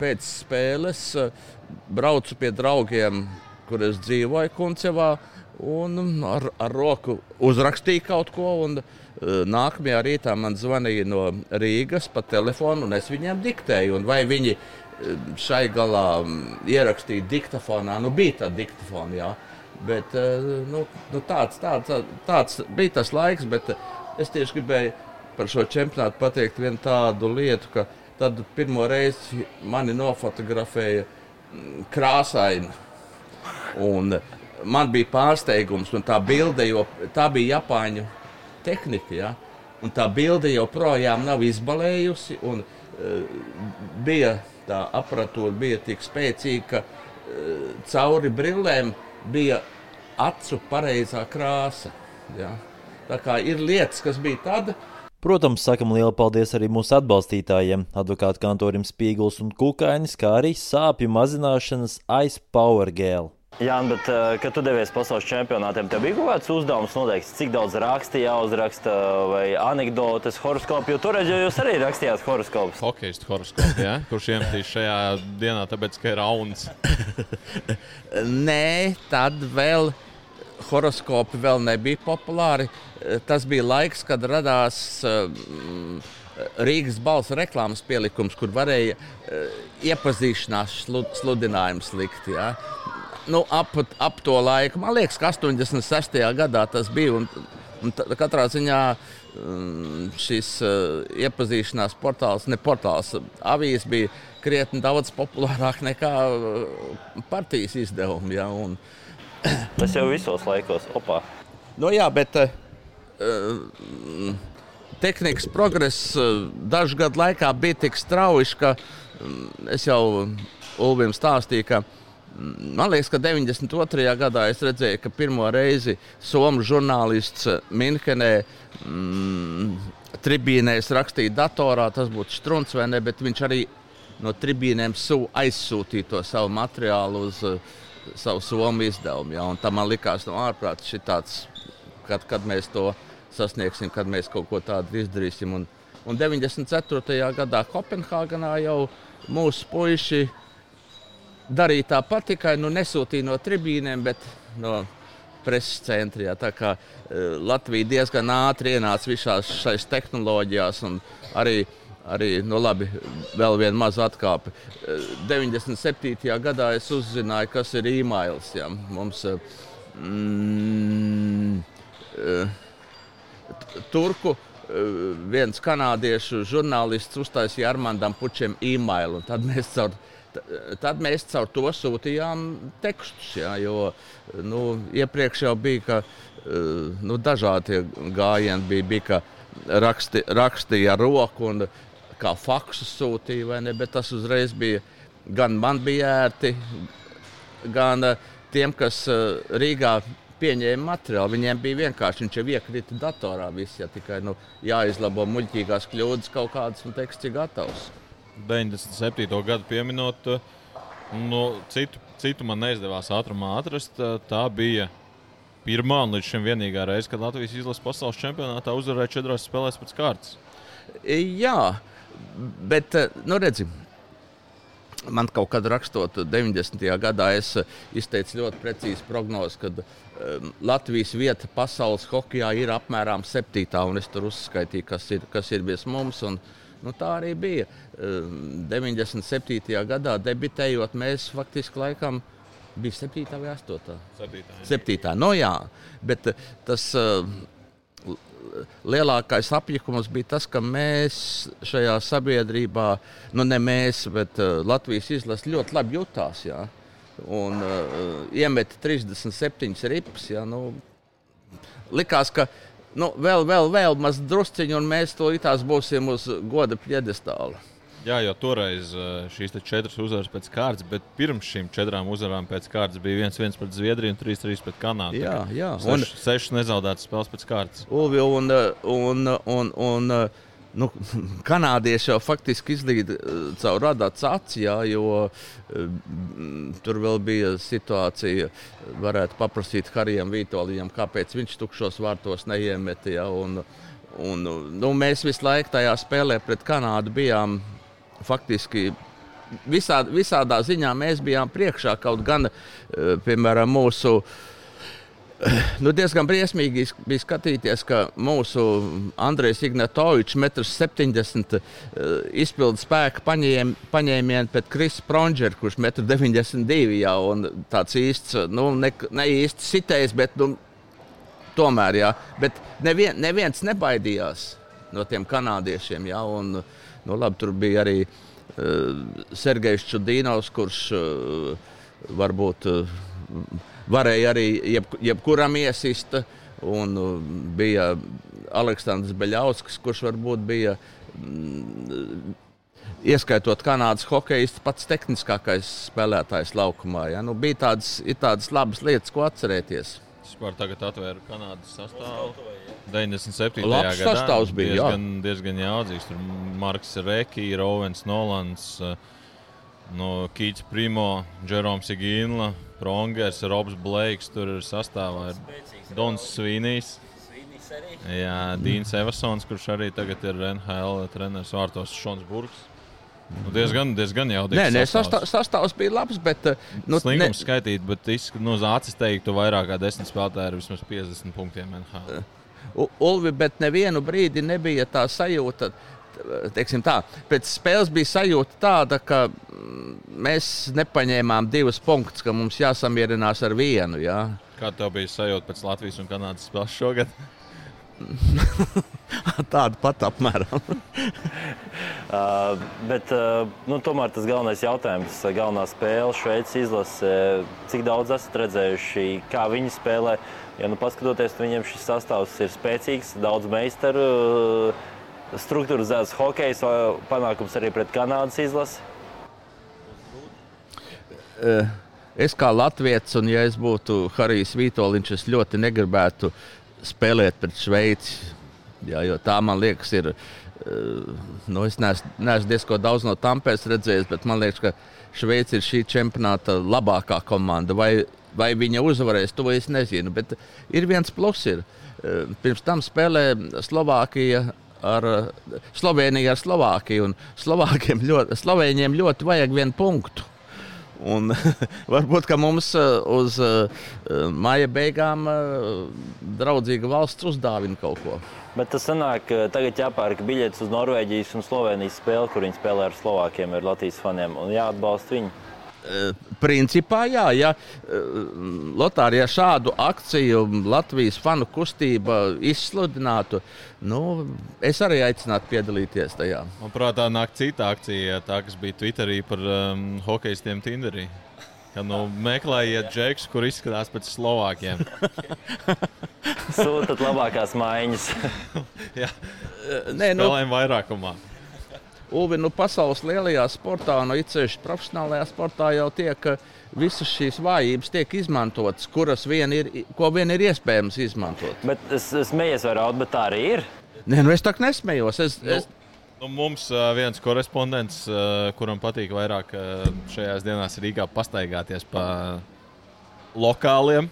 pēc spēles uh, braucu pie draugiem, kur es dzīvoju Kuncevā. Un um, ar, ar roku uzrakstīju kaut ko. Un, uh, Nākamajā rītā man zvanīja no Rīgas pa telefonu, un es viņiem diktēju. Vai viņi uh, šai galā ierakstīja diktafonā? Nu, bija tā diktafona, jā. Bet uh, nu, nu, tāds, tāds, tāds bija tas laiks, es tieši gribēju par šo čempionātu pateikt vienu tādu lietu, ka tad pirmo reizi mani nofotografēja krāsaini. Un man bija pārsteigums, un tā bilde, jo tā bija Japāņu tehnika. Ja? Un tā bilde joprojām nav izbalējusi. Un, uh, bija tā aparatūra bija tik spēcīga, ka cauri brillēm bija acu pareizā krāsa. Ja? Tā kā ir lietas, kas bija tad. Protams, sakam lielu paldies arī mūsu atbalstītājiem, advokātu kantorim Spīgls un Kukainis, kā arī sāpju mazināšanas Ice Power Gēlu. Jā, bet, kad tu devies pasaules čempionātiem, tev bija kaut kāds uzdevums noteikts, cik daudz raksta jāuzraksta, vai anekdotes, horoskopu. Jo toreiz jau jūs arī rakstījāt horoskopus. Hokejas horoskopu, ja? kurš iemetīs šajā dienā, tāpēc, ka ir rauns. Nē, tad vēl horoskopi vēl nebija populāri. Tas bija laiks, kad radās um, Rīgas balss reklāmas pielikums, kur varēja uh, iepazīšanās sludinājumus likt. Ja? Nu, ap, ap to laiku. Man liekas, ka 86. gadā tas bija. Un, un katrā ziņā mm, šis uh, iepazīšanās portāls, ne portāls, avīzes bija krietni daudz populārāk nekā uh, partijas izdevumi. Ja, un... Tas jau visos laikos, opā. Nu, jā, bet uh, tehnikas progress uh, dažu gadu laikā bija tik strauji, ka um, es jau Ulvim stāstīju, ka Man liekas, ka 92. gadā es redzēju, ka pirmo reizi Somijas žurnālists Minhenē mm, tribīnēs rakstīja datorā. Tas būtu strunts vai ne, bet viņš arī no tribīnēm aizsūtīja to savu materiālu uz uh, savu somu izdevumu. Ja? Tā man likās no ārprātas šitāds, kad, kad mēs to sasniegsim, kad mēs kaut ko tādu izdarīsim. Un, un 94. gadā Kopenhāgenā jau mūsu puiši darīja tāpat, tikai nu, nesūtīja no tribīnēm, bet no preses centrā. Tā kā uh, Latvija diezgan ātri ienāca visās šajās tehnoloģijās. Arī, arī nu, labi, vēl viena maza atkāpe. Uh, 97. gadā es uzzināju, kas ir e-mails. Ja. Mums uh, mm, uh, turku viens kanādiešu žurnālists uztaisīja Armandam Pučiem e-mailu. Tad mēs caur tad mēs caur to sūtījām tekstus. Ja, jo nu, iepriekš jau bija ka, eh, nu, dažādi gājieni, bija, bija ka raksti, rakstīja roku un kā faksu sūtīja, ne, bet tas uzreiz bija gan man bija ērti, gan eh, tiem, kas eh, Rīgā pieņēma materiālu. Viņiem bija vienkārši, viņš jau iekrita datorā, viss, ja tikai nu, jāizlabo muļķīgās kļūdas kaut kādas un teksts ir gatavs. 97. gadu pieminot, nu, citu, citu man neizdevās ātrumā atrast. Tā bija pirmā un līdz šim vienīgā reize, kad Latvijas izlases pasaules čempionātā uzvarēja četrās spēlēs pēc kārtas. Jā, bet nu, redzim. Man kaut kad rakstot 90. gadā, es izteicu ļoti precīzu prognozi, ka um, Latvijas vieta pasaules hokeja ir apmēram septītā, un es tur uzskaitīju, kas ir, kas ir bijis mums. Un, Nu, tā arī bija. 97. Ehm, gadā debitējot, mēs faktiski laikam bija 7. vai 8. 7. 7. No, jā, bet eh, tas ehm, lielākais apjukums bija tas, ka mēs šajā sabiedrībā, nu ne mēs, bet eh, Latvijas izlase ļoti labi jutās. Jā. Un uh, iemeta 37 ripas. Jā, nu, likās, ka nu, vēl, vēl, vēl maz drusciņu, un mēs to itās būsim uz goda piedestāla. Jā, jau toreiz eh, šīs četras uzvaras pēc kārtas, bet pirms šīm četrām uzvarām pēc kārtas bija 1-1 pret Zviedriju un 3-3 pret Kanādu. Jā, jā. un sešas nezaudētas spēles pēc kārtas. Ulvi, un, un, un, un, un nu, kanādieši jau faktiski izlīda eh, caur radāts acis, jo uh, tur vēl bija situācija, varētu paprasīt Harijam Vitolijam, kāpēc viņš tukšos vārtos neiemet. Ja, un, un, nu, mēs visu laiku tajā spēlē pret Kanādu bijām faktiski visā, visādā ziņā mēs bijām priekšā. Kaut gan, uh, piemēram, mūsu uh, Nu, diezgan briesmīgi bija skatīties, ka mūsu Andrejs Ignatovičs, 1,70 m, izpildu spēku paņēm, paņēmienu pēc Krisa Pronžera, kurš 1,92 m jau tāds īsts, nu, ne, ne īsti sitējis, bet nu, tomēr, jā. Bet nevien, neviens nebaidījās no tiem kanādiešiem, jā, un, nu, labi, tur bija arī uh, Sergejs Čudīnovs, kurš uh, varbūt uh, varēja arī jeb, jebkuram iesist. Un uh, bija Aleksandrs Beļauskas, kurš varbūt bija mm, ieskaitot Kanādas hokeju, pats tehniskākais spēlētājs laukumā. Ja? Nu, bija tādas, tādas labas lietas, ko atcerēties. Vispār tagad atvēra Kanādas sastāvu. 97. Labs gadā sastāvs bija, jā. diezgan, diezgan jaudzīgs. Tur Marks Reki, Rovens Nolans, eh, no Kīts Primo, Jeroms Igīnla, Prongers, Robs Blakes. Tur ir sastāvā ir Dons Svinīs. Jā, Dīns Eversons, kurš arī tagad ir NHL treneris Vārtos Šons Burgs. Nu, diezgan, diezgan jaudīgs. Nē, nē sastāvs. sastāvs, bija labs, bet. uh, Nu, Slinkums ne... skaitīt, bet izsk- nu, acis teiktu, vairāk kā 10 spēlētāji ir vismaz 50 punktiem. NHL. U- Ulvi, bet nevienu brīdi nebija tā sajūta. t- Teiksim tā, pēc spēles bija sajūta tāda, ka mm, mēs nepaņēmām divus punktus, ka mums jāsamierinās ar vienu. Jā. Kā tev bija sajūta pēc Latvijas un Kanādas spēles šogad? Tāda pat apmēram. Uh, bet uh, nu, tomēr tas galvenais jautājums, uh, galvenā spēle Šveices izlase, cik daudz esat redzējuši, kā viņi spēlē. Ja nu paskatoties, viņiem šis sastāvs ir spēcīgs, daudz meistaru, uh, struktūrizēts hokejs, uh, panākums arī pret Kanādas izlasi. Eh, Es kā Latvijas, un ja es būtu Harijs Vitoļņš, es ļoti negribētu spēlēt pret Šveici. Jā, jo tā man liekas, ir. eh, Nu, es neesmu, neesmu diezgan daudz no Tampēs redzējis, bet man liekas, ka Šveice ir šī čempionāta labākā komanda. Vai, vai viņa uzvarēs, to es nezinu. Bet ir viens plus. Ir. Eh, Pirms tam spēlē Slovākija ar eh, Sloveniju ar Slovākiju. Slovākiem ļoti, Slovēņiem ļoti vajag vienu punktu. Un, varbūt mums uh, uz uh, maija beigām draudzīga valsts uzdāvina kaut ko. Bet tas sanāk, ka tagad jāpērk biļetes uz Norvēģijas un Slovenijas spēli, kur viņi spēlē ar Slovākiem, ar Latvijas faniem un jāatbalsta viņi. Uh, Principā, jā, ja Lotārijā šādu akciju Latvijas fanu kustība izsludinātu, nu, es arī aicinātu piedalīties tajā. Man prātā nāk cita akcija, tā kas bija Twitterī par um, hokeistiem Tinderī. Kad nu, meklējiet džekus, kur izskatās pēc Slovākiem. Sūtat labākās maiņas. Jā, Nē, nu, spēlējam vairākumā. Uvi, nu, pasaules lielajā sportā, no īpaši profesionālajā sportā, jau tiek eh, visas šīs vājības tiek izmantotas, kuras vien ir, ko vien ir iespējams izmantot. bet es, es smējos raud, bet tā arī ir. Nē, nu, es tā nesmējos. Es, Nu, es, nu, mums uh, viens korespondents, uh, kuram patīk vairāk šajās dienās Rīgā pastaigāties pa lokāliem.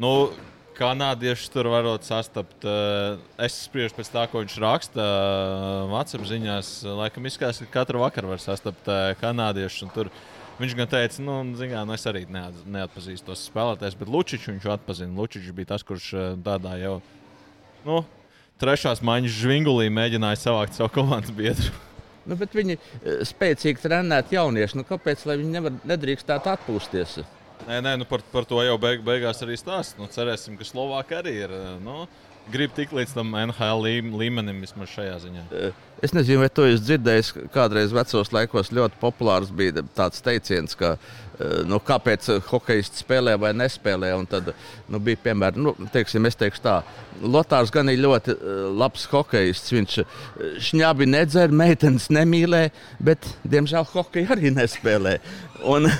Nu, Kanādiešus tur varot sastapt. Uh, es spriežu pēc tā, ko viņš raksta uh, WhatsApp ziņās. Laikam izskatās, ka katru vakaru var sastapt kanādiešus. un Tur viņš gan teica, nu, zin kā, nu es arī neat, neatpazīstu tos spēlētājus, bet Lučičs viņš atpazina. Lučičs bija tas, kurš tādā jau. Nu, Trešās maiņas žvingulī mēģināja savākt savu komandas biedru. nu, bet viņi eh, spēcīgi trenēt jaunieši. Nu, kāpēc viņi nevar, nedrīkstētu atpūsties? Nē, nē nu par, par to jau beig, beigās arī stāsta. Nu, cerēsim, ka Slovākija arī ir. Nu, grib tikt līdz tam NHL lī- līmenim vismaz šajā ziņā. Eh, Es nezinu, vai to jūs dzirdējāt. Kādreiz vecos laikos ļoti populārs bija tāds teiciens, ka eh, nu, kāpēc hokejists spēlē vai nespēlē. Tad nu, bija piemēram, nu, teiksim, es teikšu tā, Lotārs gan ir ļoti eh, labs hokejists. Viņš eh, šņābi nedzer, meitenes nemīlē, bet diemžēl hokeju arī nespēlē. Un,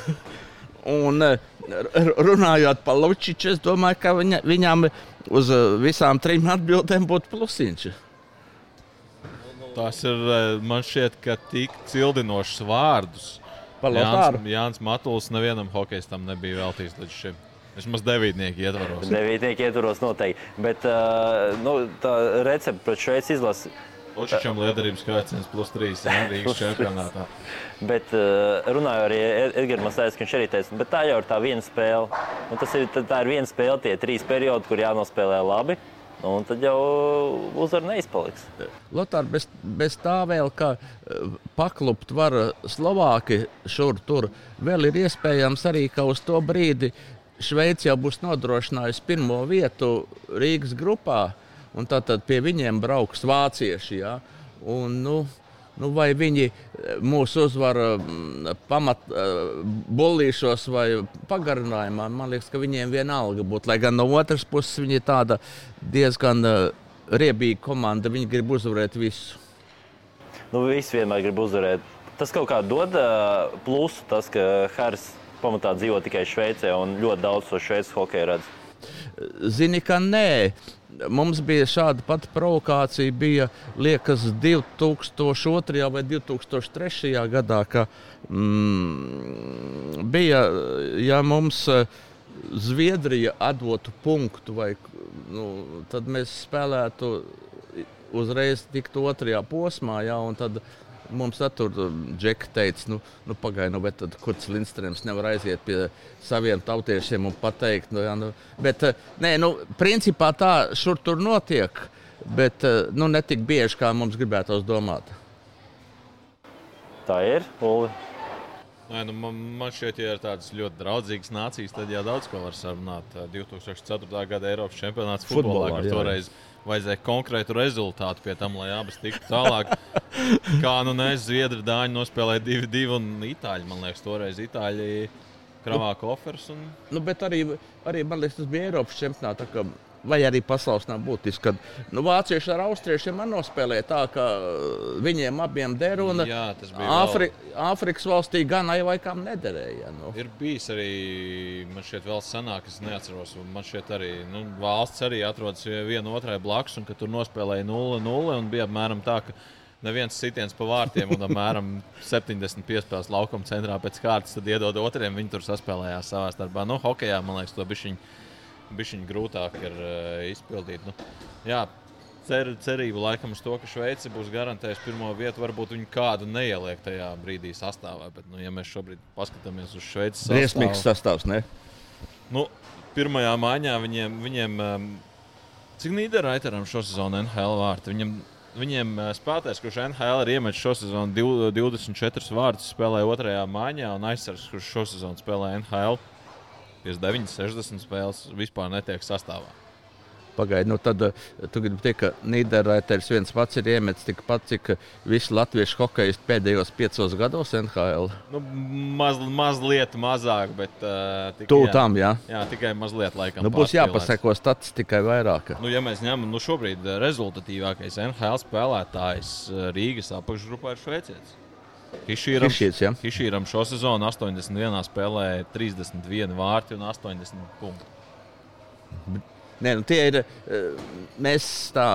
Un eh, runājot par Lučiču, es domāju, ka viņa, viņam uz visām trim atbildēm būtu plusiņš. Tas ir eh, man šķiet, ka tik cildinošs vārdus. Par Jānis. Jānis Matuls nevienam hokeistam nebija veltīts līdz šim. Vismaz devītnieki ietvaros. Devītnieki ietvaros noteikti. Bet uh, nu, tā recepte pret Šveici izlasi. Lučičam liederības koeficients plus 3 jā, Rīgas čempionātā. Bet uh, runāju arī Edgars Masēs, ka viņš arī teica, bet tā jau ir tā viena spēle. Un tas ir, tā tā ir viena spēle, tie trīs periodi, kur jānospēlē labi. Un tad jau uzvara neizpaliks. Lotārs bez, bez tā vēl, ka eh, paklupt var Slovāki šur tur, vēl ir iespējams arī, ka uz to brīdi Šveice jau būs nodrošinājusi pirmo vietu Rīgas grupā, un tad, tad pie viņiem brauks vācieši. Ja? Un, nu, Nu, vai viņi eh, mūs uzvar mm, pamat eh, bullīšos vai pagarinājumā? Man liekas, ka viņiem vienalga būtu. Lai gan no otras puses viņi ir tāda diezgan eh, riebīga komanda. Viņi grib uzvarēt visu. Nu, visi vienmēr grib uzvarēt. Tas kaut kā dod plusu, tas, ka Haris pamatā dzīvo tikai Šveicē un ļoti daudz to šveices hokeja redz. Zini, ka nē. Mums bija šāda pati provokācija, bija liekas, 2002. vai 2003. gadā, ka mm, bija, ja mums eh, Zviedrija atdotu punktu, vai, nu, tad mēs spēlētu uzreiz tikt otrajā posmā, ja, un tad Mums tur Džeka teica, nu, nu pagaidi, nu, bet kur tas Lindstrēms nevar aiziet pie saviem tautiešiem un pateikt, nu, jā, nu, bet, nē, nu, principā tā šur tur notiek, bet, nu, ne tik bieži, kā mums gribētos domāt. Tā ir, Uli. Nē, nu, man, man šķiet, ja ir tādas ļoti draudzīgas nācijas, tad jau daudz ko var sarunāt. 2004. gada Eiropas čempionāts futbolā, futbolā kur toreiz. Jā vajadzēja konkrētu rezultātu pie tam, lai abas tiktu tālāk. Kā nu nezinu, Zviedri dāņi nospēlēja 2-2 un Itāļi, man liekas, toreiz Itāļi kravā koferus. Un... Nu, bet arī, arī man liekas, tas bija Eiropas čempionāts vai arī pasaules nav būtiski. Kad nu, vācieši ar austriešiem nospēlēja tā, ka uh, viņiem abiem der un Āfri. Āfrikas valstī gan aivakām nederēja. Nu. Ir bijis arī, man šķiet, vēl senāk, es neatceros, man šķiet arī nu, valsts arī atrodas viena otrai blakus, un ka tur nospēlēja 0-0 un bija apmēram tā, ka neviens sitiens pa vārtiem un apmēram 75 spēles laukuma centrā pēc kārtas, tad iedod otriem. Viņi tur saspēlējās savā starpā. Nu, hokeja, man liekas, to bišķiņu bišķiņ grūtāk ir uh, izpildīt. Nu, jā, cer, cerību laikam uz to, ka Šveice būs garantējusi pirmo vietu. Varbūt viņi kādu neieliek tajā brīdī sastāvā. Bet, nu, ja mēs šobrīd paskatāmies uz Šveices sastāvu, briesmīgs sastāvs. Ne? Nu, pirmajā maiņā viņiem, viņiem um, cik Nīderlandam šo sezonu NHL vārtu. Viņam, Viņiem spēlētājs, kurš NHL ir iemetis šo sezonu 24 vārdus, spēlēja otrajā maiņā, un aizsargs, kurš šo sezonu spēlē NHL 59, 60 spēles vispār netiek sastāvā. Pagaidiet, nu tad eh, tu gribi teikt, ka Nīderlanders viens pats ir iemetis tikpat, cik visi latviešu hokeisti pēdējos piecos gados NHL. Nu, maz, mazliet mazāk, bet uh, tikai, Tūl tam, jā. jā, tikai mazliet laikam. Nu, būs jāpaseko statistikai vairāk. Nu, ja mēs ņemam, nu šobrīd rezultatīvākais NHL spēlētājs Rīgas apakšgrupā ir šveicietis. Hišīram, Hišīts, ja. Hišīram šo sezonu 81 spēlē 31 vārti un 80 punkti. Nē, nu tie ir. Eh, mēs tā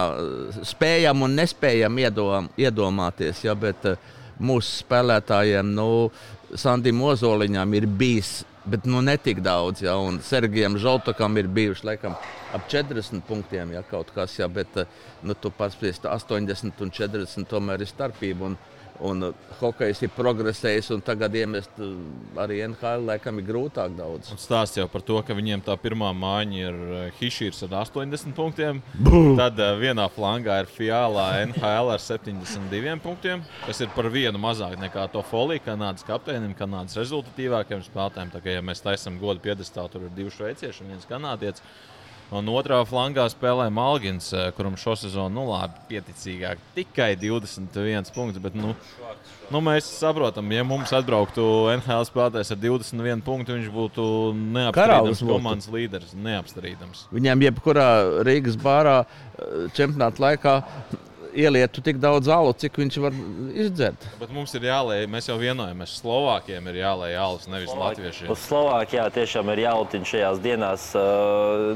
spējam un nespējam iedom, iedomāties, ja, bet eh, mūsu spēlētājiem, nu, Sandim Ozoliņam ir bijis, bet nu, ne tik daudz, ja, un Sergejam Žaltakam ir bijuši laikam ap 40 punktiem, ja kaut kas, ja, bet eh, nu, tu pats 80 un 40 tomēr ir starpība. Un, Un uh, hokejs ir progresējis, un tagad iemest uh, arī NHL laikam ir grūtāk daudz. Un stāsts jau par to, ka viņiem tā pirmā mājiņa ir uh, Hišīrs ar 80 punktiem. Bū! Tad vienā flangā ir Fiala NHL ar 72 punktiem, kas ir par vienu mazāk nekā to foliju Kanādas kapteinim, Kanādas rezultatīvākajiem spēlētājiem. Tā kā ja mēs taisām godu piedestālu, tur ir divi šveicieši un viens kanādietis. Un otrā flangā spēlē Malgins, eh, kuram šo sezonu nu, labi, pieticīgāk tikai 21 punktus. Bet, nu, nu, mēs saprotam, ja mums atbrauktu NHL spēlētājs ar 21 punktu, viņš būtu neapstrīdams komandas līderis. Neapstrīdams. Viņam jebkurā Rīgas bārā eh, čempionāta laikā ielietu tik daudz alu, cik viņš var izdzert. Bet mums ir jālēj, mēs jau vienojamies, Slovākiem ir jālēj alus, nevis Slovāki. Latviešiem. Uz Slovākijā tiešām ir jālutiņ šajās dienās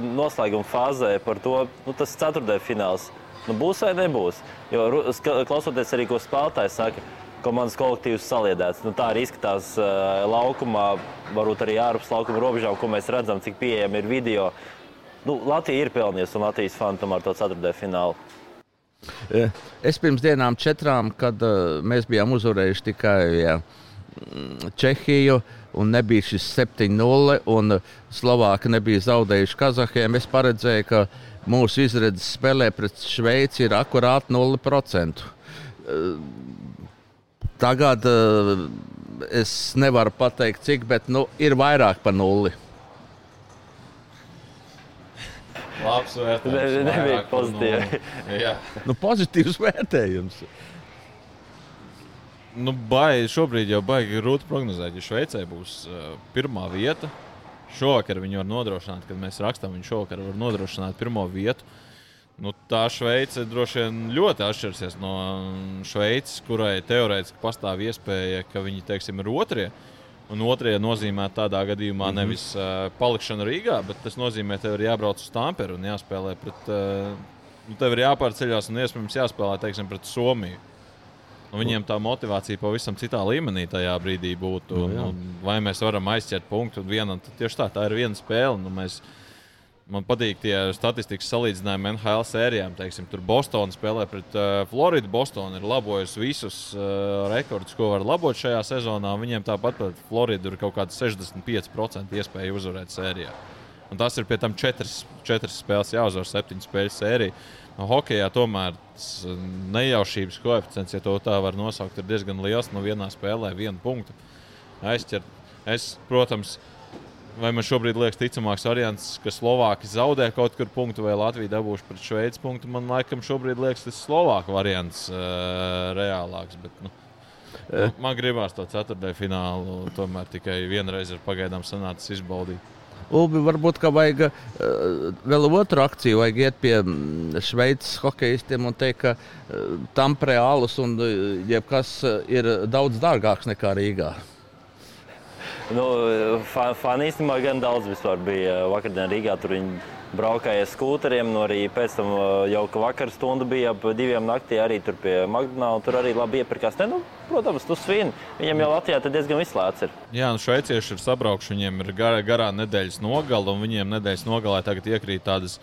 noslēguma fāzē par to, nu, tas ceturtajā fināls. Nu, būs vai nebūs? Jo klausoties arī, ko spēlētājs saka, komandas kolektīvs saliedēts. Nu, tā arī izskatās uh, laukumā, varbūt arī ārpus laukuma robežām, ko mēs redzam, cik pieejami ir video. Nu, Latvija ir pelnījusi un Latvijas fani tomēr to ceturtajā finālu. Eh, es pirms dienām četrām, kad uh, mēs bijām uzvarējuši tikai ja, mm, Čehiju, un nebija šis 7-0, un Slovāki nebija zaudējuši Kazahiem, es paredzēju, ka mūsu izredzes spēlē pret Šveici ir akurāti 0%. Uh, tagad es nevaru pateikt, cik, bet nu, ir vairāk par nulli. Labs vērtējums. Ne, nebija pozitīvi. Nu, nu, pozitīvs vērtējums. Nu, baigi, šobrīd jau baigi grūti prognozēt, ja Šveicē būs uh, pirmā vieta. Šovakar viņi var nodrošināt, kad mēs rakstām, viņi šovakar var nodrošināt pirmo vietu. Nu, tā Šveice droši vien ļoti atšķirsies no Šveices, kurai teorētiski pastāv iespēja, ka viņi teiksim, ir otrie. Un otrie nozīmē tādā gadījumā mm -hmm. nevis uh, palikšanu Rīgā, bet tas nozīmē, ka tev ir jābrauc uz Tamperu un jāspēlē pret. Uh, nu, tev ir jāpārceļās un iespējams jāspēlē teiksim, pret Somiju. Nu, viņiem tā motivācija pavisam citā līmenī tajā brīdī būtu. Nu, nu, vai mēs varam aizķert punktu vienam? Tieši tā, tā ir viena spēle. Nu, mēs, uh, Man patīk tie statistikas salīdzinājumi NHL sērijām. Teiksim, tur Bostonā spēlē pret uh, Floridu. Bostonā ir labojusi visus uh, rekordus, ko var labot šajā sezonā. Viņiem tāpat pret Floridu ir kaut kāda 65% iespēja uzvarēt sērijā. Un tas ir pie tam četras, četras spēles, jāuzvar septiņu spēļu sēriju. No hokeja tomēr nejaušības koeficients, ja tā var nosaukt, ir diezgan liels. No vienā spēlē vienu punktu aizķert. Es, protams, Vai man šobrīd liekas ticamāks variants, ka Slovāki zaudē kaut kur punktu vai Latvija dabūs pret Šveici punktu? Man laikam šobrīd liekas tas Slovāku variants uh, reālāks. Bet, nu, nu, man gribās to ceturtajā finālu tomēr tikai vienreiz ir pagaidām sanācis izbaudīt. Ulbi, varbūt vajag uh, vēl otru akciju, vajag iet pie Šveices hokeistiem un teikt, ka uh, tam preālus un uh, jebkas ir daudz dārgāks nekā Rīgā. Nu, Fani īstenībā gan daudz bija vakardien Rīgā. Tur viņi braukāja ar sūkļiem, no arī pēc tam jau ka vakar stunda bija ap diviem naktī arī tur pie McDonald's. Tur arī labi iepirkās. Ne, nu, protams, tu svin. Viņam jau Latvijā diezgan izslēgts. Ir. Jā, nu šveicieši ir sabraukuši, viņiem ir garā, garā nedēļas nogala, un viņiem nedēļas nogalē tagad iekrīt tādas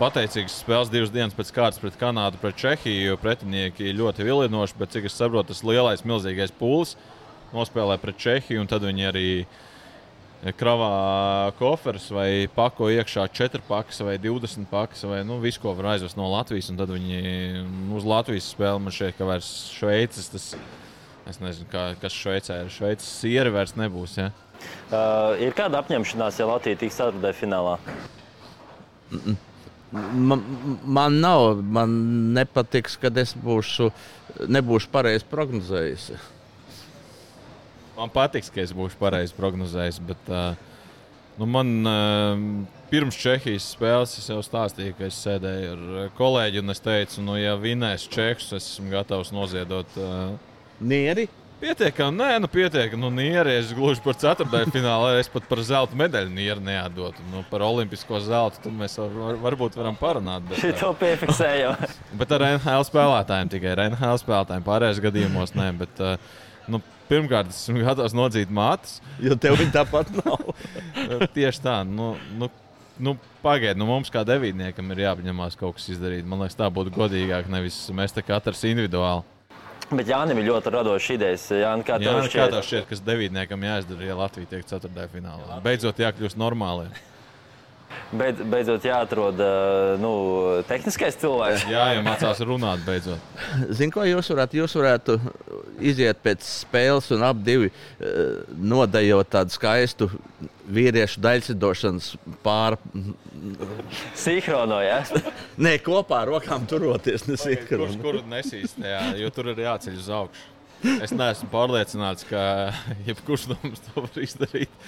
pateicīgas spēles divas dienas pēc kārtas pret Kanādu, pret Čehiju. Pretinieki ļoti vilinoši, bet cik es saprotu, tas lielais, milzīgais pūlis nospēlē pret Čehiju, un tad viņi arī kravā koferus vai pako iekšā 4 pakas vai 20 pakas vai nu, visu, ko var aizvest no Latvijas. Un tad viņi uz Latvijas spēli man šeit, ka vairs Šveices. Tas, es nezinu, kā, kas Šveicē ir. Šveices sieri vairs nebūs. Ja? Uh, ir kāda apņemšanās, ja Latvija tiks ceturtajā finālā? Man, man nav, man nepatiks, kad es būšu, nebūšu pareizi prognozējis. Man patiks, ka es būšu pareizi prognozējis. Bet, uh, nu man uh, pirms Čehijas spēles es jau stāstīju, ka es sēdēju ar kolēģi un es teicu, nu, ja vinēs Čehus, es esmu gatavs noziedot. Uh, Nieri? Pietiekami, nē, nu, pietiekami. Nu, nieri, es gluži par ceturtajā finālā, es pat par zelta medaļu nieri neatdotu. Nu, par olimpisko zeltu tad mēs var, var, varbūt varam parunāt. Bet, to piefiksējam. bet ar NHL spēlētājiem tikai ar NHL spēlētājiem. Pārējos gadījumos nē. Bet, nu, pirmkārt, es esmu gatavs nodzīt mātes. Jo tev viņa tāpat nav. Tieši tā. Nu, nu, nu, Pagaidiet, nu mums kā devītniekam ir jāapņemās kaut kas izdarīt. Man liekas, tā būtu godīgāk, nevis mēs te katrs individuāli. Bet Jānis ir ļoti radošs idejas. Jāni, kā tev šķiet, kā tev šķiet kas devītniekam jāizdara, ja Latvija tiek ceturtajā finālā? Beidzot jākļūst normāliem beidz, beidzot jāatrod nu, tehniskais cilvēks. Jā, jau mācās runāt beidzot. Zinu, ko jūs varētu, jūs varētu iziet pēc spēles un ap divi nodejot tādu skaistu vīriešu daļcidošanas pāri. Sinhrono, jā? Nē, kopā ar rokām turoties. Kurš kur nesīs tajā, jo tur ir jāceļ uz augšu. Es neesmu pārliecināts, ka jebkurš no mums to var izdarīt.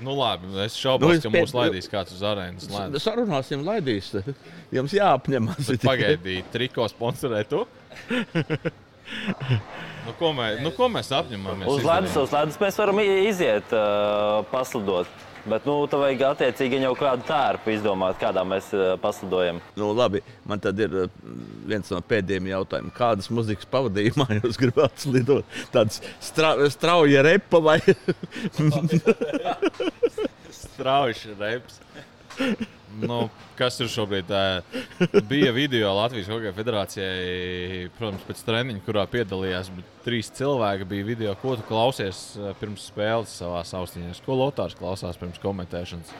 Nu, labi, es šaubos, nu, ka mūsu laidīs kāds uz arēnas. Mēs sarunāsim, laidīs. Jums jāapņemas. Pagaidīt, triko sponsorē tu? nu, ko, mēs, nu, ko mēs apņemamies? Uz ledus, uz ledus mēs varam iziet, uh, paslidot. Bet nu, tam vajag attiecīgi jau kādu tērpu izdomāt, kādā mēs uh, paslidojam. Nu, labi, man tad ir uh, viens no pēdējiem jautājumiem. Kādas muzikas pavadījumā jūs gribētu slidot? Tāds stra strauja repa vai? Strauji reps. Nu, kas ir šobrīd? Bija video Latvijas Hokeja federācijai, protams, pēc treniņa, kurā piedalījās trīs cilvēki. Bija video, ko tu klausies pirms spēles savā austiņās. Ko Lotārs klausās pirms komentēšanas?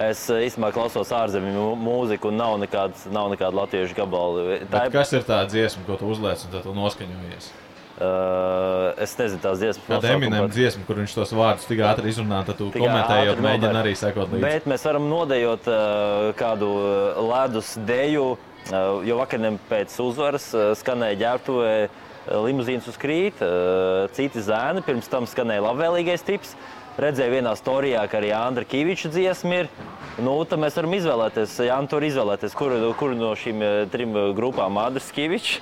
Es īstenībā klausos ārzemju mūziku, un nav nekāda, nav nekāda latviešu gabala. Tā ir... Kas ir tā dziesma, ko tu uzliec un tu noskaņojies? Uh, es nezinu, tās dziesmas, kāda ir Eminem bet... dziesma, kur viņš tos vārdus tik ātri izrunā, tad tu komentējot, mēģini arī sekot līdzi. Bet mēs varam nodejot uh, kādu ledus deju, uh, jo vakariem pēc uzvaras uh, skanēja ģērbtuvē uh, limuzīnas uz krīt, uh, citi zēni, pirms tam skanēja labvēlīgais tips. Redzēju vienā storijā, ka arī Andra Kaviča dziesma ir. Nu, tad mēs varam izvēlēties, Jānis, tur izvēlēties, kuru, kuru no šīm eh, trim grupām - Andris Kavičs,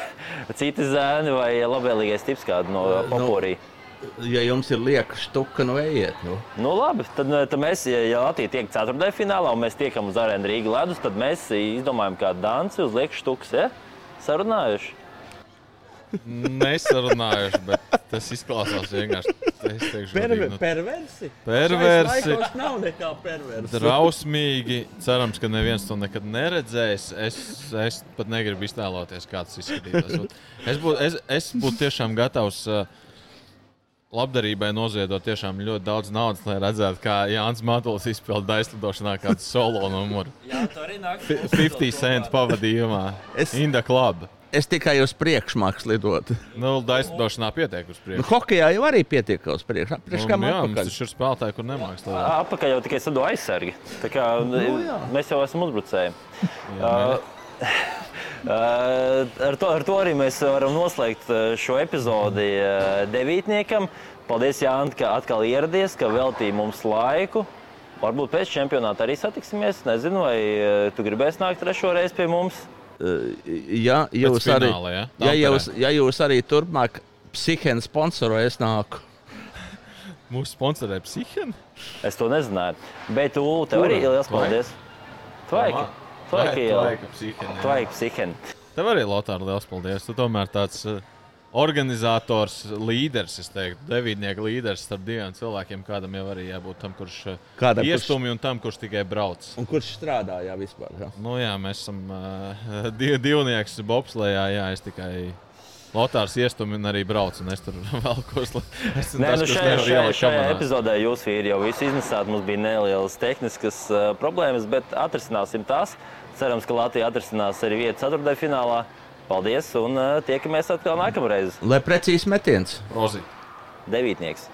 citi zēni vai labvēlīgais tips kādu no popurī. Nu, ja jums ir lieka štuka, nu ejiet. Nu. Nu, labi, tad, eh, tad mēs, ja Latvija tiek ceturtajā finālā un mēs tiekam uz arēnu Rīgas ledus, tad mēs izdomājam kādu danci uz liekas štukas. Ja? Sarunājuši. Nesarunājuši, bet tas izklausās vienkārši. Perve, nu, perversi. Perversi. Tas nav nekā perversi. Drausmīgi. Cerams, ka neviens to nekad neredzēs. Es, es pat negribu iztēloties, kā tas izskatītos. Es būtu es, es būt tiešām gatavs. Uh, labdarībai noziedot tiešām ļoti daudz naudas, lai redzētu, kā Jānis Matulis izpildīja aizlidošanā kādu solo numuru. Jā, tā arī nāk. 50 centu pavadījumā. Es... Inda Club. Es tikai uz priekšu mākslinieks lidot. Nu, daislidošanā pietiek uz priekšu. Nu, hokejā jau arī pietiek uz priekšu. Priekš nu, jā, mums taču ir spēlētāji, kur nemāks. Apakaļ jau tikai sado aizsargi. Tā kā nu, jā. mēs jau esam uzbrucēji. Jā, uh, ar, to, ar to arī mēs varam noslēgt šo epizodi devītniekam. Paldies, Jānis, ka atkal ieradies, ka veltīji mums laiku. Varbūt pēc čempionāta arī satiksimies. Nezinu, vai tu gribēsi nākt trešo reizi pie mums. Ja jūs, fināla, arī, ja? Ja jūs, ja jūs arī turpmāk psihēnu sponsoro, es nāku. Mūsu sponsorē psihēnu? Es to nezināju. Bet tu tev arī liels paldies. Tvaiki. Tvaiki. Tvaiki psihēnu. Tev arī, Lotār, liels paldies. Tu tomēr tāds. Uh, organizators, līderis, es teiktu, devītnieka līderis starp diviem cilvēkiem. Kādam jau arī jābūt tam, kurš eh, Kādam, iestumi kurš... un tam, kurš tikai brauc. Un kurš strādā, jā, vispār. Jā. Nu, jā, mēs esam uh, div, divnieks bobslējā, jā, es tikai. Lotārs iestumi un arī brauc, un es tur vēl ko tādu nu šajā, šajā, šajā epizodē jūs vīri jau visu iznesāt. Mums bija nelielas tehniskas uh, problēmas, bet atrisināsim tās. Cerams, ka Latvija atrisinās arī vietu ceturtajā finālā. Paldies un uh, tiekamies atkal nākamreiz. Lai precīzi metiens. Rozi. Devītnieks.